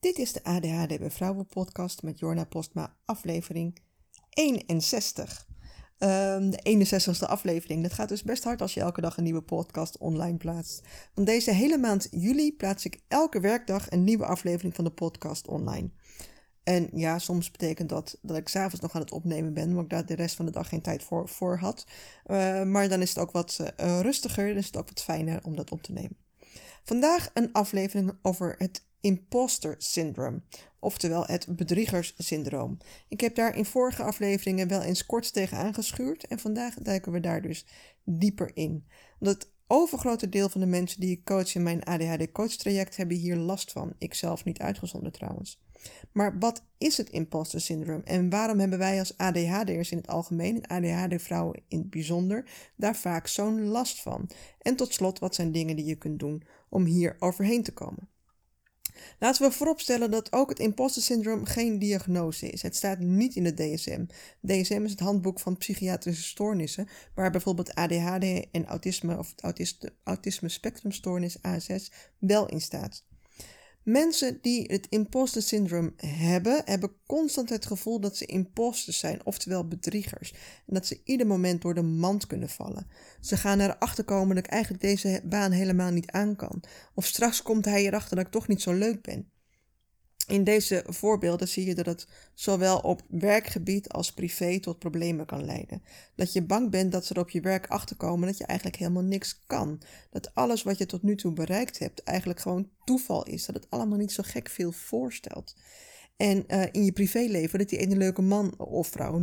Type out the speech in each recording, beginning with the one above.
Dit is de ADHD bij Vrouwen podcast met Jorna Postma, aflevering 61. Um, de 61ste aflevering. Dat gaat dus best hard als je elke dag een nieuwe podcast online plaatst. Want deze hele maand juli plaats ik elke werkdag een nieuwe aflevering van de podcast online. En ja, soms betekent dat dat ik s'avonds nog aan het opnemen ben, omdat ik daar de rest van de dag geen tijd voor, voor had. Uh, maar dan is het ook wat uh, rustiger, dan is het ook wat fijner om dat op te nemen. Vandaag een aflevering over het imposter syndrome, oftewel het bedriegerssyndroom. Ik heb daar in vorige afleveringen wel eens kort tegen aangeschuurd en vandaag duiken we daar dus dieper in. Want het overgrote deel van de mensen die ik coach in mijn ADHD coachtraject hebben hier last van. Ik zelf niet uitgezonderd trouwens. Maar wat is het imposter syndroom en waarom hebben wij als ADHD'ers in het algemeen en ADHD-vrouwen in het bijzonder daar vaak zo'n last van? En tot slot, wat zijn dingen die je kunt doen om hier overheen te komen? Laten we vooropstellen dat ook het imposter syndroom geen diagnose is. Het staat niet in de DSM. DSM is het handboek van psychiatrische stoornissen, waar bijvoorbeeld ADHD en autisme of autisme, autisme spectrumstoornis ASS wel in staat. Mensen die het imposter syndroom hebben, hebben constant het gevoel dat ze imposters zijn, oftewel bedriegers. En dat ze ieder moment door de mand kunnen vallen. Ze gaan erachter komen dat ik eigenlijk deze baan helemaal niet aan kan. Of straks komt hij erachter dat ik toch niet zo leuk ben. In deze voorbeelden zie je dat het zowel op werkgebied als privé tot problemen kan leiden. Dat je bang bent dat ze er op je werk achterkomen dat je eigenlijk helemaal niks kan. Dat alles wat je tot nu toe bereikt hebt eigenlijk gewoon toeval is. Dat het allemaal niet zo gek veel voorstelt. En uh, in je privéleven, dat die ene leuke man of vrouw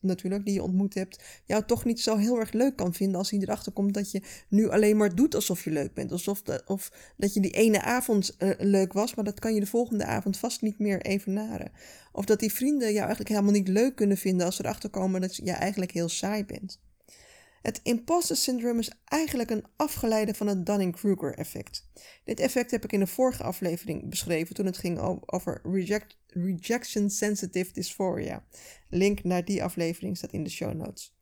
natuurlijk die je ontmoet hebt, jou toch niet zo heel erg leuk kan vinden als hij erachter komt dat je nu alleen maar doet alsof je leuk bent. Alsof de, of dat je die ene avond uh, leuk was, maar dat kan je de volgende avond vast niet meer evenaren. Of dat die vrienden jou eigenlijk helemaal niet leuk kunnen vinden als ze erachter komen dat je eigenlijk heel saai bent. Het imposter syndroom is eigenlijk een afgeleide van het Dunning-Kruger effect. Dit effect heb ik in de vorige aflevering beschreven toen het ging over reject, rejection sensitive dysphoria. Link naar die aflevering staat in de show notes.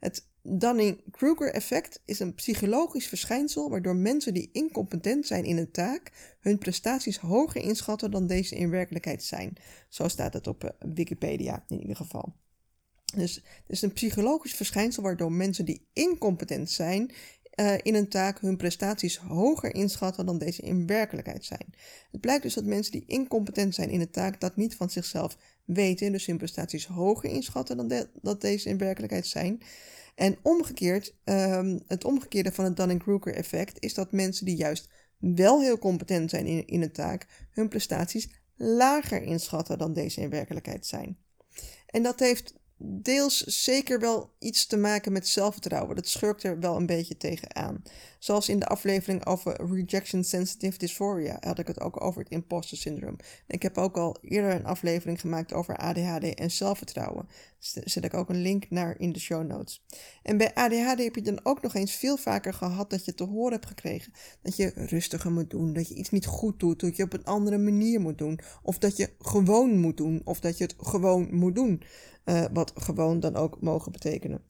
Het Dunning-Kruger effect is een psychologisch verschijnsel waardoor mensen die incompetent zijn in een taak hun prestaties hoger inschatten dan deze in werkelijkheid zijn. Zo staat het op eh, Wikipedia in ieder geval. Dus het is een psychologisch verschijnsel waardoor mensen die incompetent zijn uh, in een taak hun prestaties hoger inschatten dan deze in werkelijkheid zijn. Het blijkt dus dat mensen die incompetent zijn in een taak dat niet van zichzelf weten, dus hun prestaties hoger inschatten dan dat deze in werkelijkheid zijn. En omgekeerd, um, het omgekeerde van het Dunning-Kruger effect is dat mensen die juist wel heel competent zijn in, in een taak, hun prestaties lager inschatten dan deze in werkelijkheid zijn. En dat heeft deels zeker wel iets te maken met zelfvertrouwen. Dat schurkt er wel een beetje tegenaan. Zoals in de aflevering over rejection sensitive dysphoria had ik het ook over het imposter syndroom. Ik heb ook al eerder een aflevering gemaakt over ADHD en zelfvertrouwen. Daar zet ik ook een link naar in de show notes. En bij ADHD heb je dan ook nog eens veel vaker gehad dat je te horen hebt gekregen dat je rustiger moet doen, dat je iets niet goed doet, dat je op een andere manier moet doen, of dat je gewoon moet doen, of dat je het gewoon moet doen. Uh, wat gewoon dan ook mogen betekenen.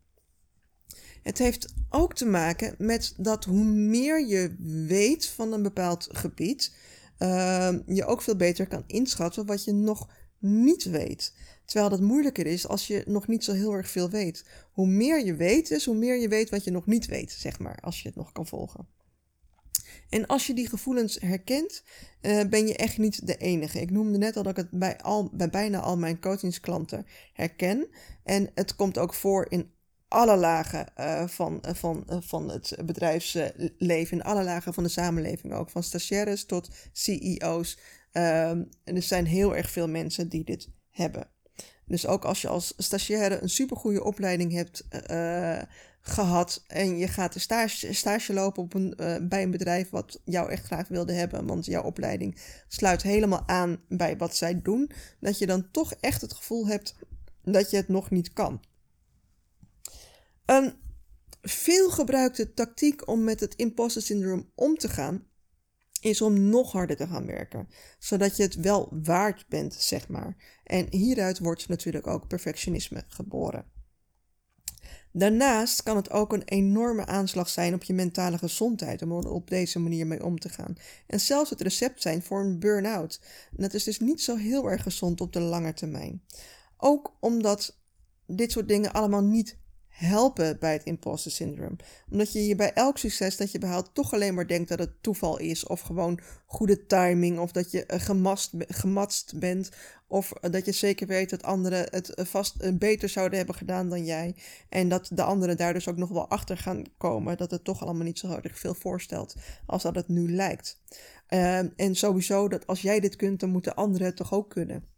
Het heeft ook te maken met dat hoe meer je weet van een bepaald gebied, uh, je ook veel beter kan inschatten wat je nog niet weet. Terwijl dat moeilijker is als je nog niet zo heel erg veel weet. Hoe meer je weet is, hoe meer je weet wat je nog niet weet, zeg maar, als je het nog kan volgen. En als je die gevoelens herkent, uh, ben je echt niet de enige. Ik noemde net al dat ik het bij, al, bij bijna al mijn coachingsklanten herken. En het komt ook voor in alle lagen uh, van, uh, van, van het bedrijfsleven, in alle lagen van de samenleving ook. Van stagiaires tot CEO's. Ehm, en er zijn heel erg veel mensen die dit hebben. Dus ook als je als stagiaire een supergoeie opleiding hebt gehad en je gaat een stage, stage lopen op een, uh, bij een bedrijf wat jou echt graag wilde hebben, want jouw opleiding sluit helemaal aan bij wat zij doen, dat je dan toch echt het gevoel hebt dat je het nog niet kan. Een veelgebruikte tactiek om met het imposter syndroom om te gaan is om nog harder te gaan werken, zodat je het wel waard bent, zeg maar. En hieruit wordt natuurlijk ook perfectionisme geboren. Daarnaast kan het ook een enorme aanslag zijn op je mentale gezondheid om op deze manier mee om te gaan. En zelfs het recept zijn voor een burn-out. En dat is dus niet zo heel erg gezond op de lange termijn. Ook omdat dit soort dingen allemaal niet helpen bij het imposter syndroom. Omdat je je bij elk succes dat je behaalt toch alleen maar denkt dat het toeval is. Of gewoon goede timing. Of dat je gemast, gematst bent. Of dat je zeker weet dat anderen het vast beter zouden hebben gedaan dan jij. En dat de anderen daar dus ook nog wel achter gaan komen. Dat het toch allemaal niet zo erg veel voorstelt als dat het nu lijkt. Ehm, en sowieso dat als jij dit kunt, dan moeten anderen het toch ook kunnen.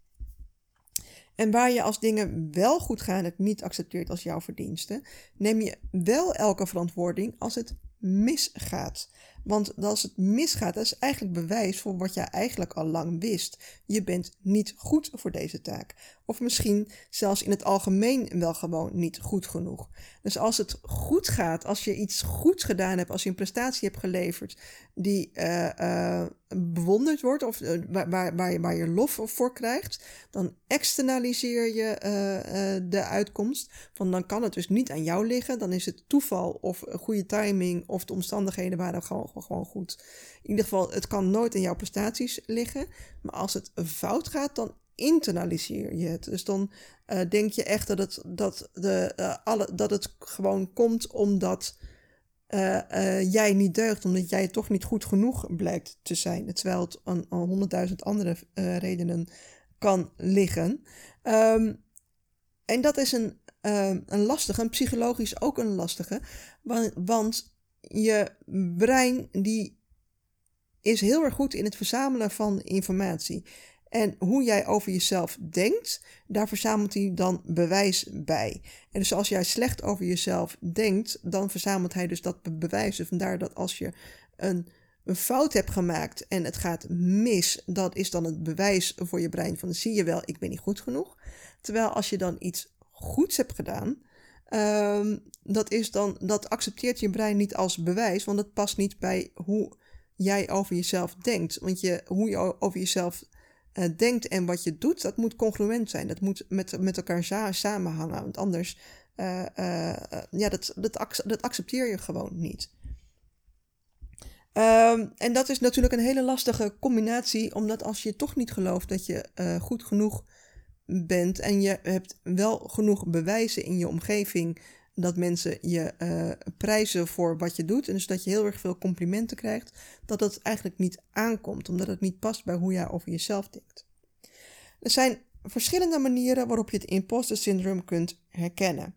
En waar je als dingen wel goed gaan het niet accepteert als jouw verdienste, neem je wel elke verantwoording als het misgaat. Want als het misgaat, dat is eigenlijk bewijs voor wat jij eigenlijk al lang wist. Je bent niet goed voor deze taak. Of misschien zelfs in het algemeen wel gewoon niet goed genoeg. Dus als het goed gaat, als je iets goeds gedaan hebt, als je een prestatie hebt geleverd die uh, uh, bewonderd wordt of uh, waar, waar, je, waar je lof voor krijgt, dan externaliseer je de uitkomst. Van dan kan het dus niet aan jou liggen. Dan is het toeval of goede timing of de omstandigheden waren gewoon, gewoon goed. In ieder geval, het kan nooit aan jouw prestaties liggen. Maar als het fout gaat, dan internaliseer je het. Dus dan uh, denk je echt dat het, dat, de, uh, alle, dat het gewoon komt omdat uh, jij niet deugt, omdat jij toch niet goed genoeg blijkt te zijn. Terwijl het aan honderdduizend andere redenen kan liggen. Um, en dat is een, een lastige, en psychologisch ook een lastige, want, want je brein die is heel erg goed in het verzamelen van informatie. En hoe jij over jezelf denkt, daar verzamelt hij dan bewijs bij. En dus als jij slecht over jezelf denkt, dan verzamelt hij dus dat bewijs. Dus vandaar dat als je een, een fout hebt gemaakt en het gaat mis, dat is dan het bewijs voor je brein van zie je wel, ik ben niet goed genoeg. Terwijl als je dan iets goeds hebt gedaan, um, dat, is dan, dat accepteert je brein niet als bewijs, want het past niet bij hoe jij over jezelf denkt. Want je, hoe je over jezelf uh, denkt en wat je doet, dat moet congruent zijn. Dat moet met, met elkaar samenhangen. Want anders, uh, uh, ja, dat, dat, dat accepteer je gewoon niet. Um, en dat is natuurlijk een hele lastige combinatie, omdat als je toch niet gelooft dat je goed genoeg bent en je hebt wel genoeg bewijzen in je omgeving dat mensen je uh, prijzen voor wat je doet. En dus dat je heel erg veel complimenten krijgt. Dat dat eigenlijk niet aankomt, omdat het niet past bij hoe jij over jezelf denkt. Er zijn verschillende manieren waarop je het imposter syndroom kunt herkennen.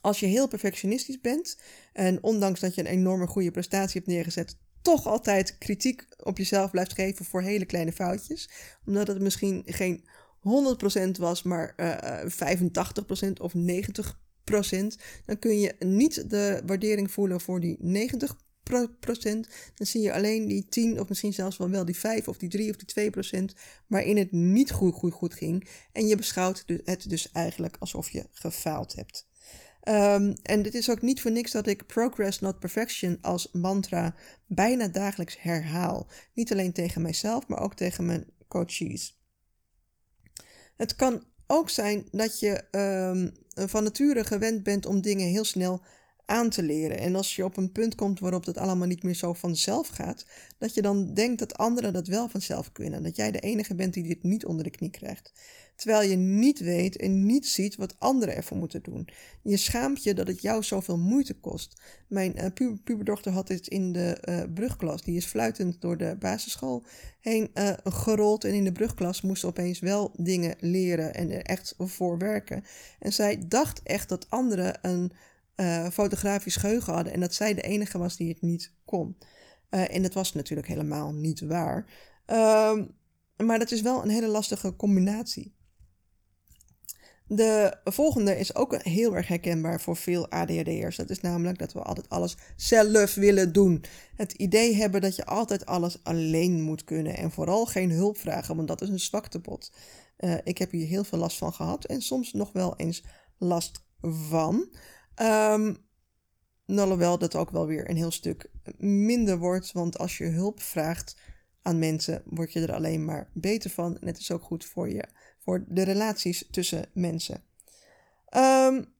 Als je heel perfectionistisch bent en ondanks dat je een enorme goede prestatie hebt neergezet, toch altijd kritiek op jezelf blijft geven voor hele kleine foutjes, omdat het misschien geen 100% was, maar uh, eh, 85% of 90% dan kun je niet de waardering voelen voor die 90 procent, dan zie je alleen die 10 of misschien zelfs wel, wel die 5 of die 3 of die 2 procent waarin het niet goed, goed, goed ging. En je beschouwt het dus eigenlijk alsof je gefaald hebt. Um, en dit is ook niet voor niks dat ik progress not perfection als mantra bijna dagelijks herhaal. Niet alleen tegen mijzelf, maar ook tegen mijn coaches. Het kan ook zijn dat je um, van nature gewend bent om dingen heel snel aan te leren. En als je op een punt komt waarop dat allemaal niet meer zo vanzelf gaat, dat je dan denkt dat anderen dat wel vanzelf kunnen. Dat jij de enige bent die dit niet onder de knie krijgt. Terwijl je niet weet en niet ziet wat anderen ervoor moeten doen. Je schaamt je dat het jou zoveel moeite kost. Mijn uh, puberdochter had dit in de uh, brugklas. Die is fluitend door de basisschool heen uh, gerold. En in de brugklas moest ze opeens wel dingen leren en er echt voor werken. En zij dacht echt dat anderen een uh, fotografisch geheugen hadden en dat zij de enige was die het niet kon. Uh, en dat was natuurlijk helemaal niet waar. Uh, maar dat is wel een hele lastige combinatie. De volgende is ook heel erg herkenbaar voor veel ADHD'ers. Dat is namelijk dat we altijd alles zelf willen doen. Het idee hebben dat je altijd alles alleen moet kunnen en vooral geen hulp vragen, want dat is een zwaktebod. Uh, ik heb hier heel veel last van gehad en soms nog wel eens last van. Um, alhoewel dat ook wel weer een heel stuk minder wordt, want als je hulp vraagt aan mensen, word je er alleen maar beter van. En het is ook goed voor je, voor de relaties tussen mensen. Um,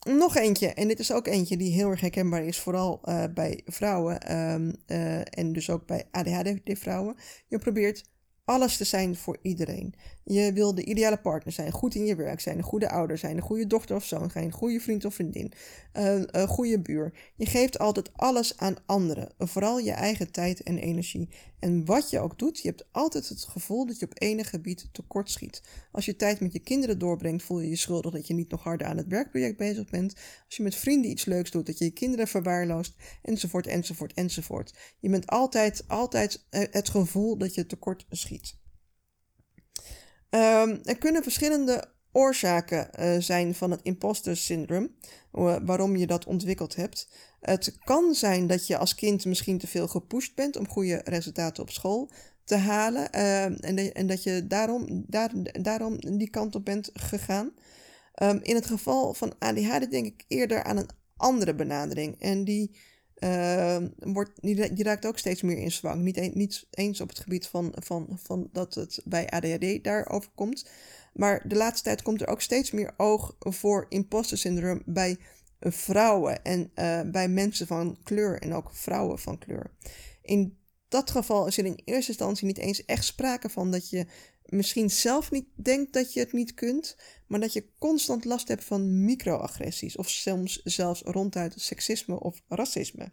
nog eentje, en dit is ook eentje die heel erg herkenbaar is, vooral uh, bij vrouwen um, uh, en dus ook bij ADHD-vrouwen. Je probeert alles te zijn voor iedereen. Je wil de ideale partner zijn, goed in je werk zijn, een goede ouder zijn, een goede dochter of zoon zijn, een goede vriend of vriendin, een, goede buur. Je geeft altijd alles aan anderen, vooral je eigen tijd en energie. En wat je ook doet, je hebt altijd het gevoel dat je op enig gebied tekort schiet. Als je tijd met je kinderen doorbrengt, voel je je schuldig dat je niet nog harder aan het werkproject bezig bent. Als je met vrienden iets leuks doet, dat je je kinderen verwaarloost, enzovoort, enzovoort, enzovoort. Je bent altijd, altijd eh, het gevoel dat je tekort schiet. Um, er kunnen verschillende oorzaken uh, zijn van het imposter syndroom, uh, waarom je dat ontwikkeld hebt. Het kan zijn dat je als kind misschien te veel gepusht bent om goede resultaten op school te halen uh, en, en, dat je daarom, daar, daarom die kant op bent gegaan. Um, in het geval van ADHD denk ik eerder aan een andere benadering en die uh, wordt, die, raakt ook steeds meer in zwang. Niet, een, niet eens op het gebied van, van, van dat het bij ADHD daarover komt. Maar de laatste tijd komt er ook steeds meer oog voor imposter syndroom bij vrouwen en uh, bij mensen van kleur en ook vrouwen van kleur. In dat geval is er in eerste instantie niet eens echt sprake van dat je misschien zelf niet denkt dat je het niet kunt, maar dat je constant last hebt van microagressies of soms zelfs ronduit seksisme of racisme.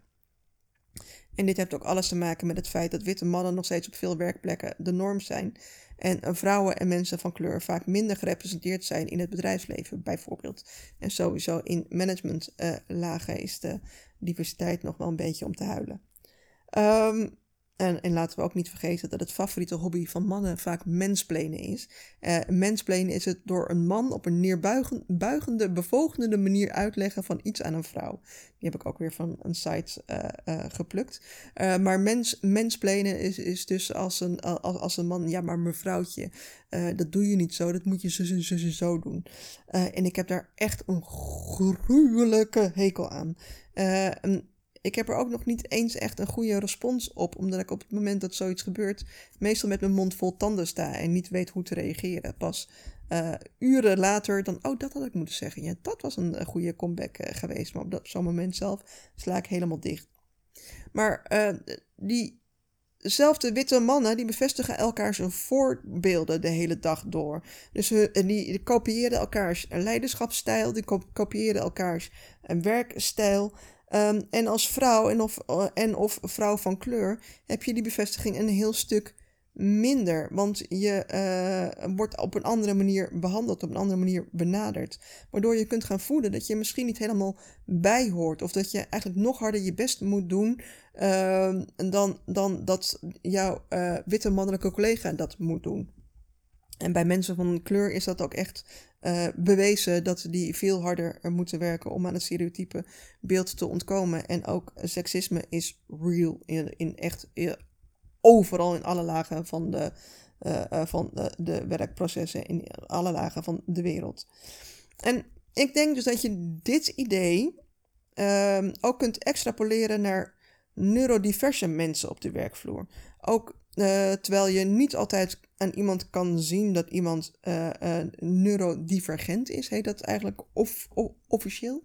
En dit heeft ook alles te maken met het feit dat witte mannen nog steeds op veel werkplekken de norm zijn en vrouwen en mensen van kleur vaak minder gerepresenteerd zijn in het bedrijfsleven, bijvoorbeeld. En sowieso in managementlagen uh, is de diversiteit nog wel een beetje om te huilen. Um, en, en, laten we ook niet vergeten dat het favoriete hobby van mannen vaak mensplenen is. Uh, is het door een man op een neerbuigende, bevogendende manier uitleggen van iets aan een vrouw. Die heb ik ook weer van een site uh, uh, geplukt. maar mens, mensplenen is, is dus als een, als, als een man, ja maar mevrouwtje, dat doe je niet zo, dat moet je zo, zo, zo, zo doen. en ik heb daar echt een gruwelijke hekel aan. Een, ik heb er ook nog niet eens echt een goede respons op, omdat ik op het moment dat zoiets gebeurt, meestal met mijn mond vol tanden sta en niet weet hoe te reageren. Pas uh, uren later dan, oh, dat had ik moeten zeggen. Ja, dat was een, goede comeback uh, geweest, maar op zo'n moment zelf sla ik helemaal dicht. Maar uh, die Zelfde witte mannen die bevestigen elkaars voorbeelden de hele dag door. Dus die, die kopiëren elkaars leiderschapsstijl, die kopiëren elkaars werkstijl. Um, en als vrouw en of, uh, en of vrouw van kleur heb je die bevestiging een heel stuk minder. Want je uh, wordt op een andere manier behandeld, op een andere manier benaderd. Waardoor je kunt gaan voelen dat je misschien niet helemaal bij hoort. Of dat je eigenlijk nog harder je best moet doen uh, dan, dan dat jouw uh, witte mannelijke collega dat moet doen. En bij mensen van kleur is dat ook echt uh, bewezen dat die veel harder moeten werken om aan het stereotype beeld te ontkomen. En ook seksisme is real in, in echt overal in alle lagen van de, van de, de, werkprocessen, in alle lagen van de wereld. En ik denk dus dat je dit idee ehm, ook kunt extrapoleren naar neurodiverse mensen op de werkvloer. Ook uh, terwijl je niet altijd aan iemand kan zien dat iemand uh, uh, neurodivergent is, heet dat eigenlijk of, of officieel.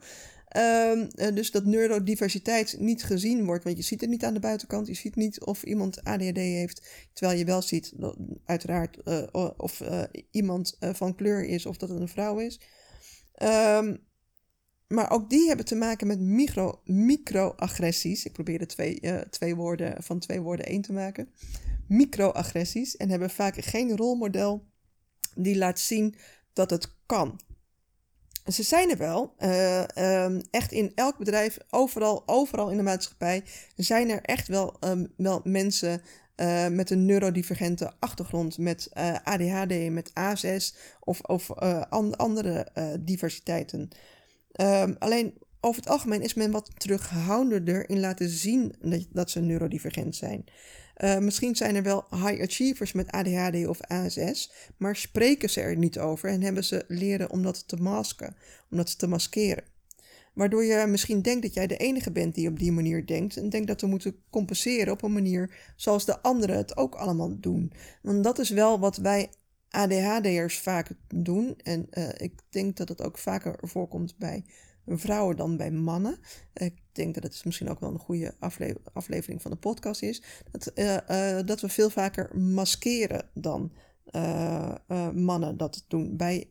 Uh, dus dat neurodiversiteit niet gezien wordt, want je ziet het niet aan de buitenkant. Je ziet niet of iemand ADHD heeft, terwijl je wel ziet, uiteraard, of iemand van kleur is of dat het een vrouw is. Um, maar ook die hebben te maken met micro, microagressies. Ik probeerde twee, twee woorden van twee woorden één te maken microagressies en hebben vaak geen rolmodel die laat zien dat het kan. Ze zijn er wel, uh, um, echt in elk bedrijf, overal, overal in de maatschappij, zijn er echt wel, um, wel mensen uh, met een neurodivergente achtergrond, met uh, ADHD, met ASS of, of an andere diversiteiten. Um, alleen over het algemeen is men wat terughoudender in laten zien dat, dat ze neurodivergent zijn. Uh, misschien zijn er wel high achievers met ADHD of ASS, maar spreken ze er niet over en hebben ze leren om dat te masken, om dat te maskeren. Waardoor je misschien denkt dat jij de enige bent die op die manier denkt en denkt dat we moeten compenseren op een manier zoals de anderen het ook allemaal doen. Want dat is wel wat wij ADHD'ers vaak doen en uh, ik denk dat het ook vaker voorkomt bij vrouwen dan bij mannen. Ik denk dat het misschien ook wel een goede aflevering van de podcast is. Dat, dat we veel vaker maskeren dan mannen dat doen. Bij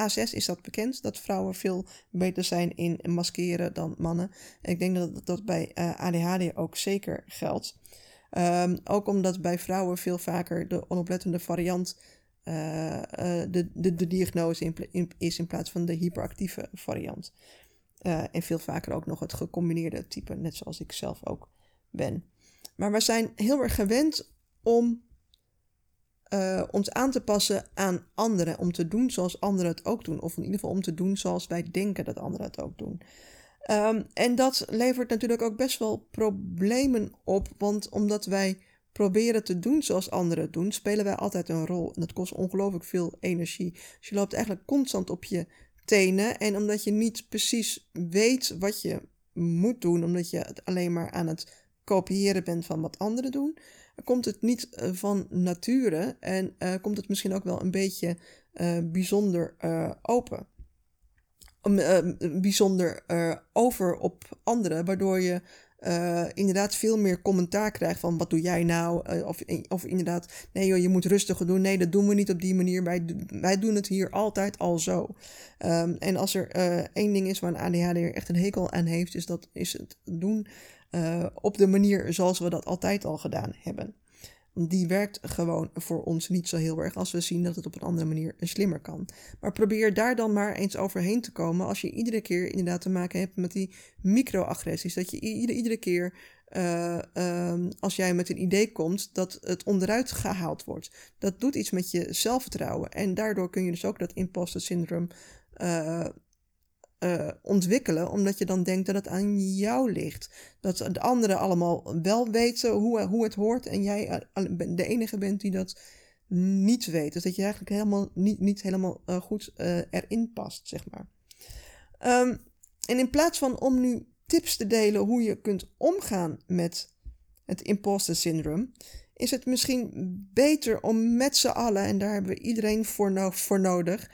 A6 is dat bekend, dat vrouwen veel beter zijn in maskeren dan mannen. ik denk dat dat bij ADHD ook zeker geldt. Um, ook omdat bij vrouwen veel vaker de onoplettende variant de, de, de diagnose in, is in plaats van de hyperactieve variant. Uh, en veel vaker ook nog het gecombineerde type, net zoals ik zelf ook ben. Maar we zijn heel erg gewend om ons aan te passen aan anderen, om te doen zoals anderen het ook doen, of in ieder geval om te doen zoals wij denken dat anderen het ook doen. Um, en dat levert natuurlijk ook best wel problemen op, want omdat wij proberen te doen zoals anderen het doen, spelen wij altijd een rol. En dat kost ongelooflijk veel energie. Dus je loopt eigenlijk constant op je En omdat je niet precies weet wat je moet doen, omdat je het alleen maar aan het kopiëren bent van wat anderen doen, komt het niet uh, van nature en uh, komt het misschien ook wel een beetje uh, bijzonder open. Bijzonder over op anderen, waardoor je uh, inderdaad veel meer commentaar krijgt van wat doe jij nou? of, of inderdaad, nee joh, je moet rustiger doen. Nee, dat doen we niet op die manier. Wij, wij doen het hier altijd al zo. Um, en als er één ding is waar een ADHD echt een hekel aan heeft, is dat is het doen op de manier zoals we dat altijd al gedaan hebben die werkt gewoon voor ons niet zo heel erg als we zien dat het op een andere manier slimmer kan. Maar probeer daar dan maar eens overheen te komen als je iedere keer inderdaad te maken hebt met die microagressies. Dat je iedere, keer uh, uh, als jij met een idee komt, dat het onderuit gehaald wordt. Dat doet iets met je zelfvertrouwen. En daardoor kun je dus ook dat imposter syndroom uh, uh, ontwikkelen, omdat je dan denkt dat het aan jou ligt. Dat de anderen allemaal wel weten hoe, hoe het hoort en jij eh, de enige bent die dat niet weet. Dus dat je eigenlijk helemaal niet, niet helemaal uh, goed erin past, zeg maar. Um, en in plaats van om nu tips te delen hoe je kunt omgaan met het imposter syndroom, is het misschien beter om met z'n allen, en daar hebben we iedereen voor, no voor nodig,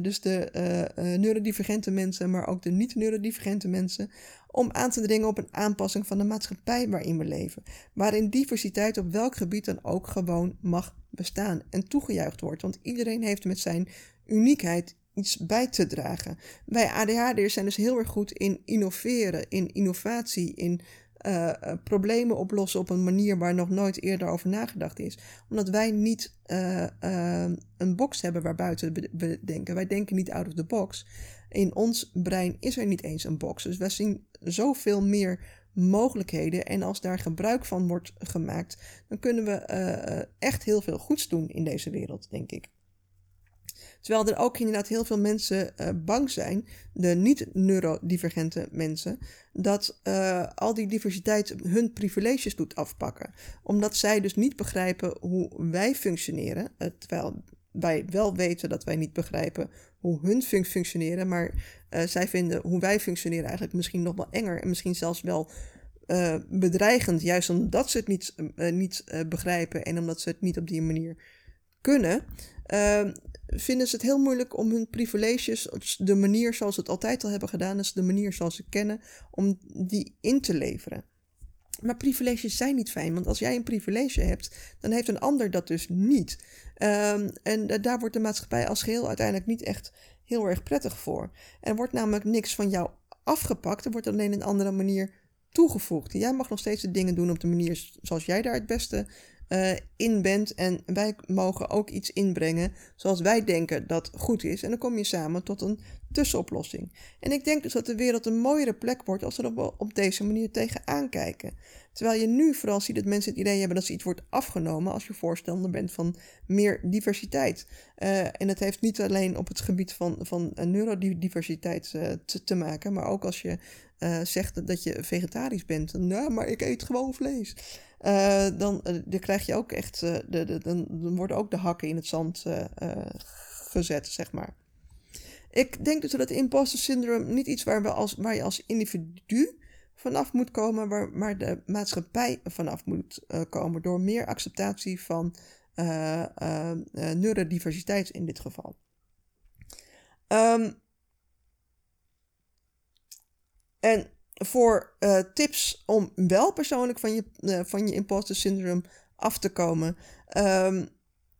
dus de uh, neurodivergente mensen, maar ook de niet-neurodivergente mensen, om aan te dringen op een aanpassing van de maatschappij waarin we leven. Waarin diversiteit op welk gebied dan ook gewoon mag bestaan en toegejuicht wordt. Want iedereen heeft met zijn uniekheid iets bij te dragen. Wij ADHD'ers zijn dus heel erg goed in innoveren, in innovatie, in uh, problemen oplossen op een manier waar nog nooit eerder over nagedacht is. Omdat wij niet uh, een box hebben waarbuiten we denken. Wij denken niet out of the box. In ons brein is er niet eens een box. Dus wij zien zoveel meer mogelijkheden. En als daar gebruik van wordt gemaakt, dan kunnen we echt heel veel goeds doen in deze wereld, denk ik. Terwijl er ook inderdaad heel veel mensen uh, bang zijn, de niet-neurodivergente mensen, dat uh, al die diversiteit hun privileges doet afpakken. Omdat zij dus niet begrijpen hoe wij functioneren, uh, terwijl wij wel weten dat wij niet begrijpen hoe hun fun functioneren, maar zij vinden hoe wij functioneren eigenlijk misschien nog wel enger en misschien zelfs wel bedreigend, juist omdat ze het niet, niet begrijpen en omdat ze het niet op die manier kunnen. Ehm, vinden ze het heel moeilijk om hun privileges, de manier zoals ze het altijd al hebben gedaan, dus de manier zoals ze kennen, om die in te leveren. Maar privileges zijn niet fijn, want als jij een privilege hebt, dan heeft een ander dat dus niet. Um, en daar wordt de maatschappij als geheel uiteindelijk niet echt heel erg prettig voor. Er wordt namelijk niks van jou afgepakt, er wordt alleen een andere manier toegevoegd. Jij mag nog steeds de dingen doen op de manier zoals jij daar het beste uh, in bent. En wij mogen ook iets inbrengen zoals wij denken dat goed is. En dan kom je samen tot een tussenoplossing. En ik denk dus dat de wereld een mooiere plek wordt als we er op, deze manier tegenaan kijken. Terwijl je nu vooral ziet dat mensen het idee hebben dat ze iets wordt afgenomen als je voorstander bent van meer diversiteit. Uh, en dat heeft niet alleen op het gebied van, van neurodiversiteit uh, te, te, maken, maar ook als je uh, zegt dat je vegetarisch bent. Nou, maar ik eet gewoon vlees. Uh, dan, uh, dan krijg je ook echt, de, de, dan, dan worden ook de hakken in het zand gezet, zeg maar. Ik denk dus dat het imposter syndroom niet iets waar, we als, waar je als individu vanaf moet komen, waar, maar de maatschappij vanaf moet komen door meer acceptatie van neurodiversiteit in dit geval. Um, En voor uh, tips om wel persoonlijk van je, uh, van je imposter syndroom af te komen. Um,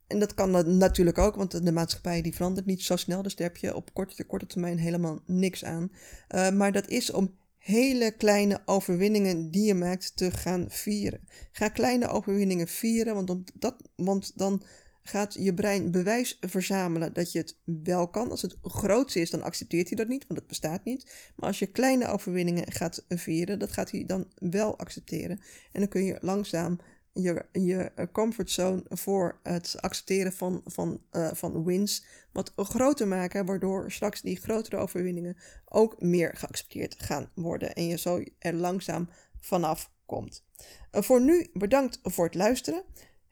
en dat kan natuurlijk ook, want de maatschappij die verandert niet zo snel. Dus daar heb je op korte, korte termijn helemaal niks aan. Uh, maar dat is om hele kleine overwinningen die je maakt te gaan vieren. Ga kleine overwinningen vieren, want, dat, want dan gaat je brein bewijs verzamelen dat je het wel kan. Als het grootste is, dan accepteert hij dat niet, want het bestaat niet. Maar als je kleine overwinningen gaat vieren, dat gaat hij dan wel accepteren. En dan kun je langzaam je, je comfortzone voor het accepteren van, van, uh, van wins wat groter maken, waardoor straks die grotere overwinningen ook meer geaccepteerd gaan worden en je zo er langzaam vanaf komt. Uh, voor nu bedankt voor het luisteren.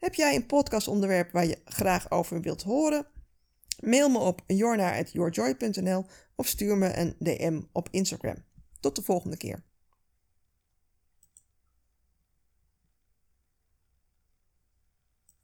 Heb jij een podcastonderwerp waar je graag over wilt horen? Mail me op jorna.yourjoy.nl of stuur me een DM op Instagram. Tot de volgende keer.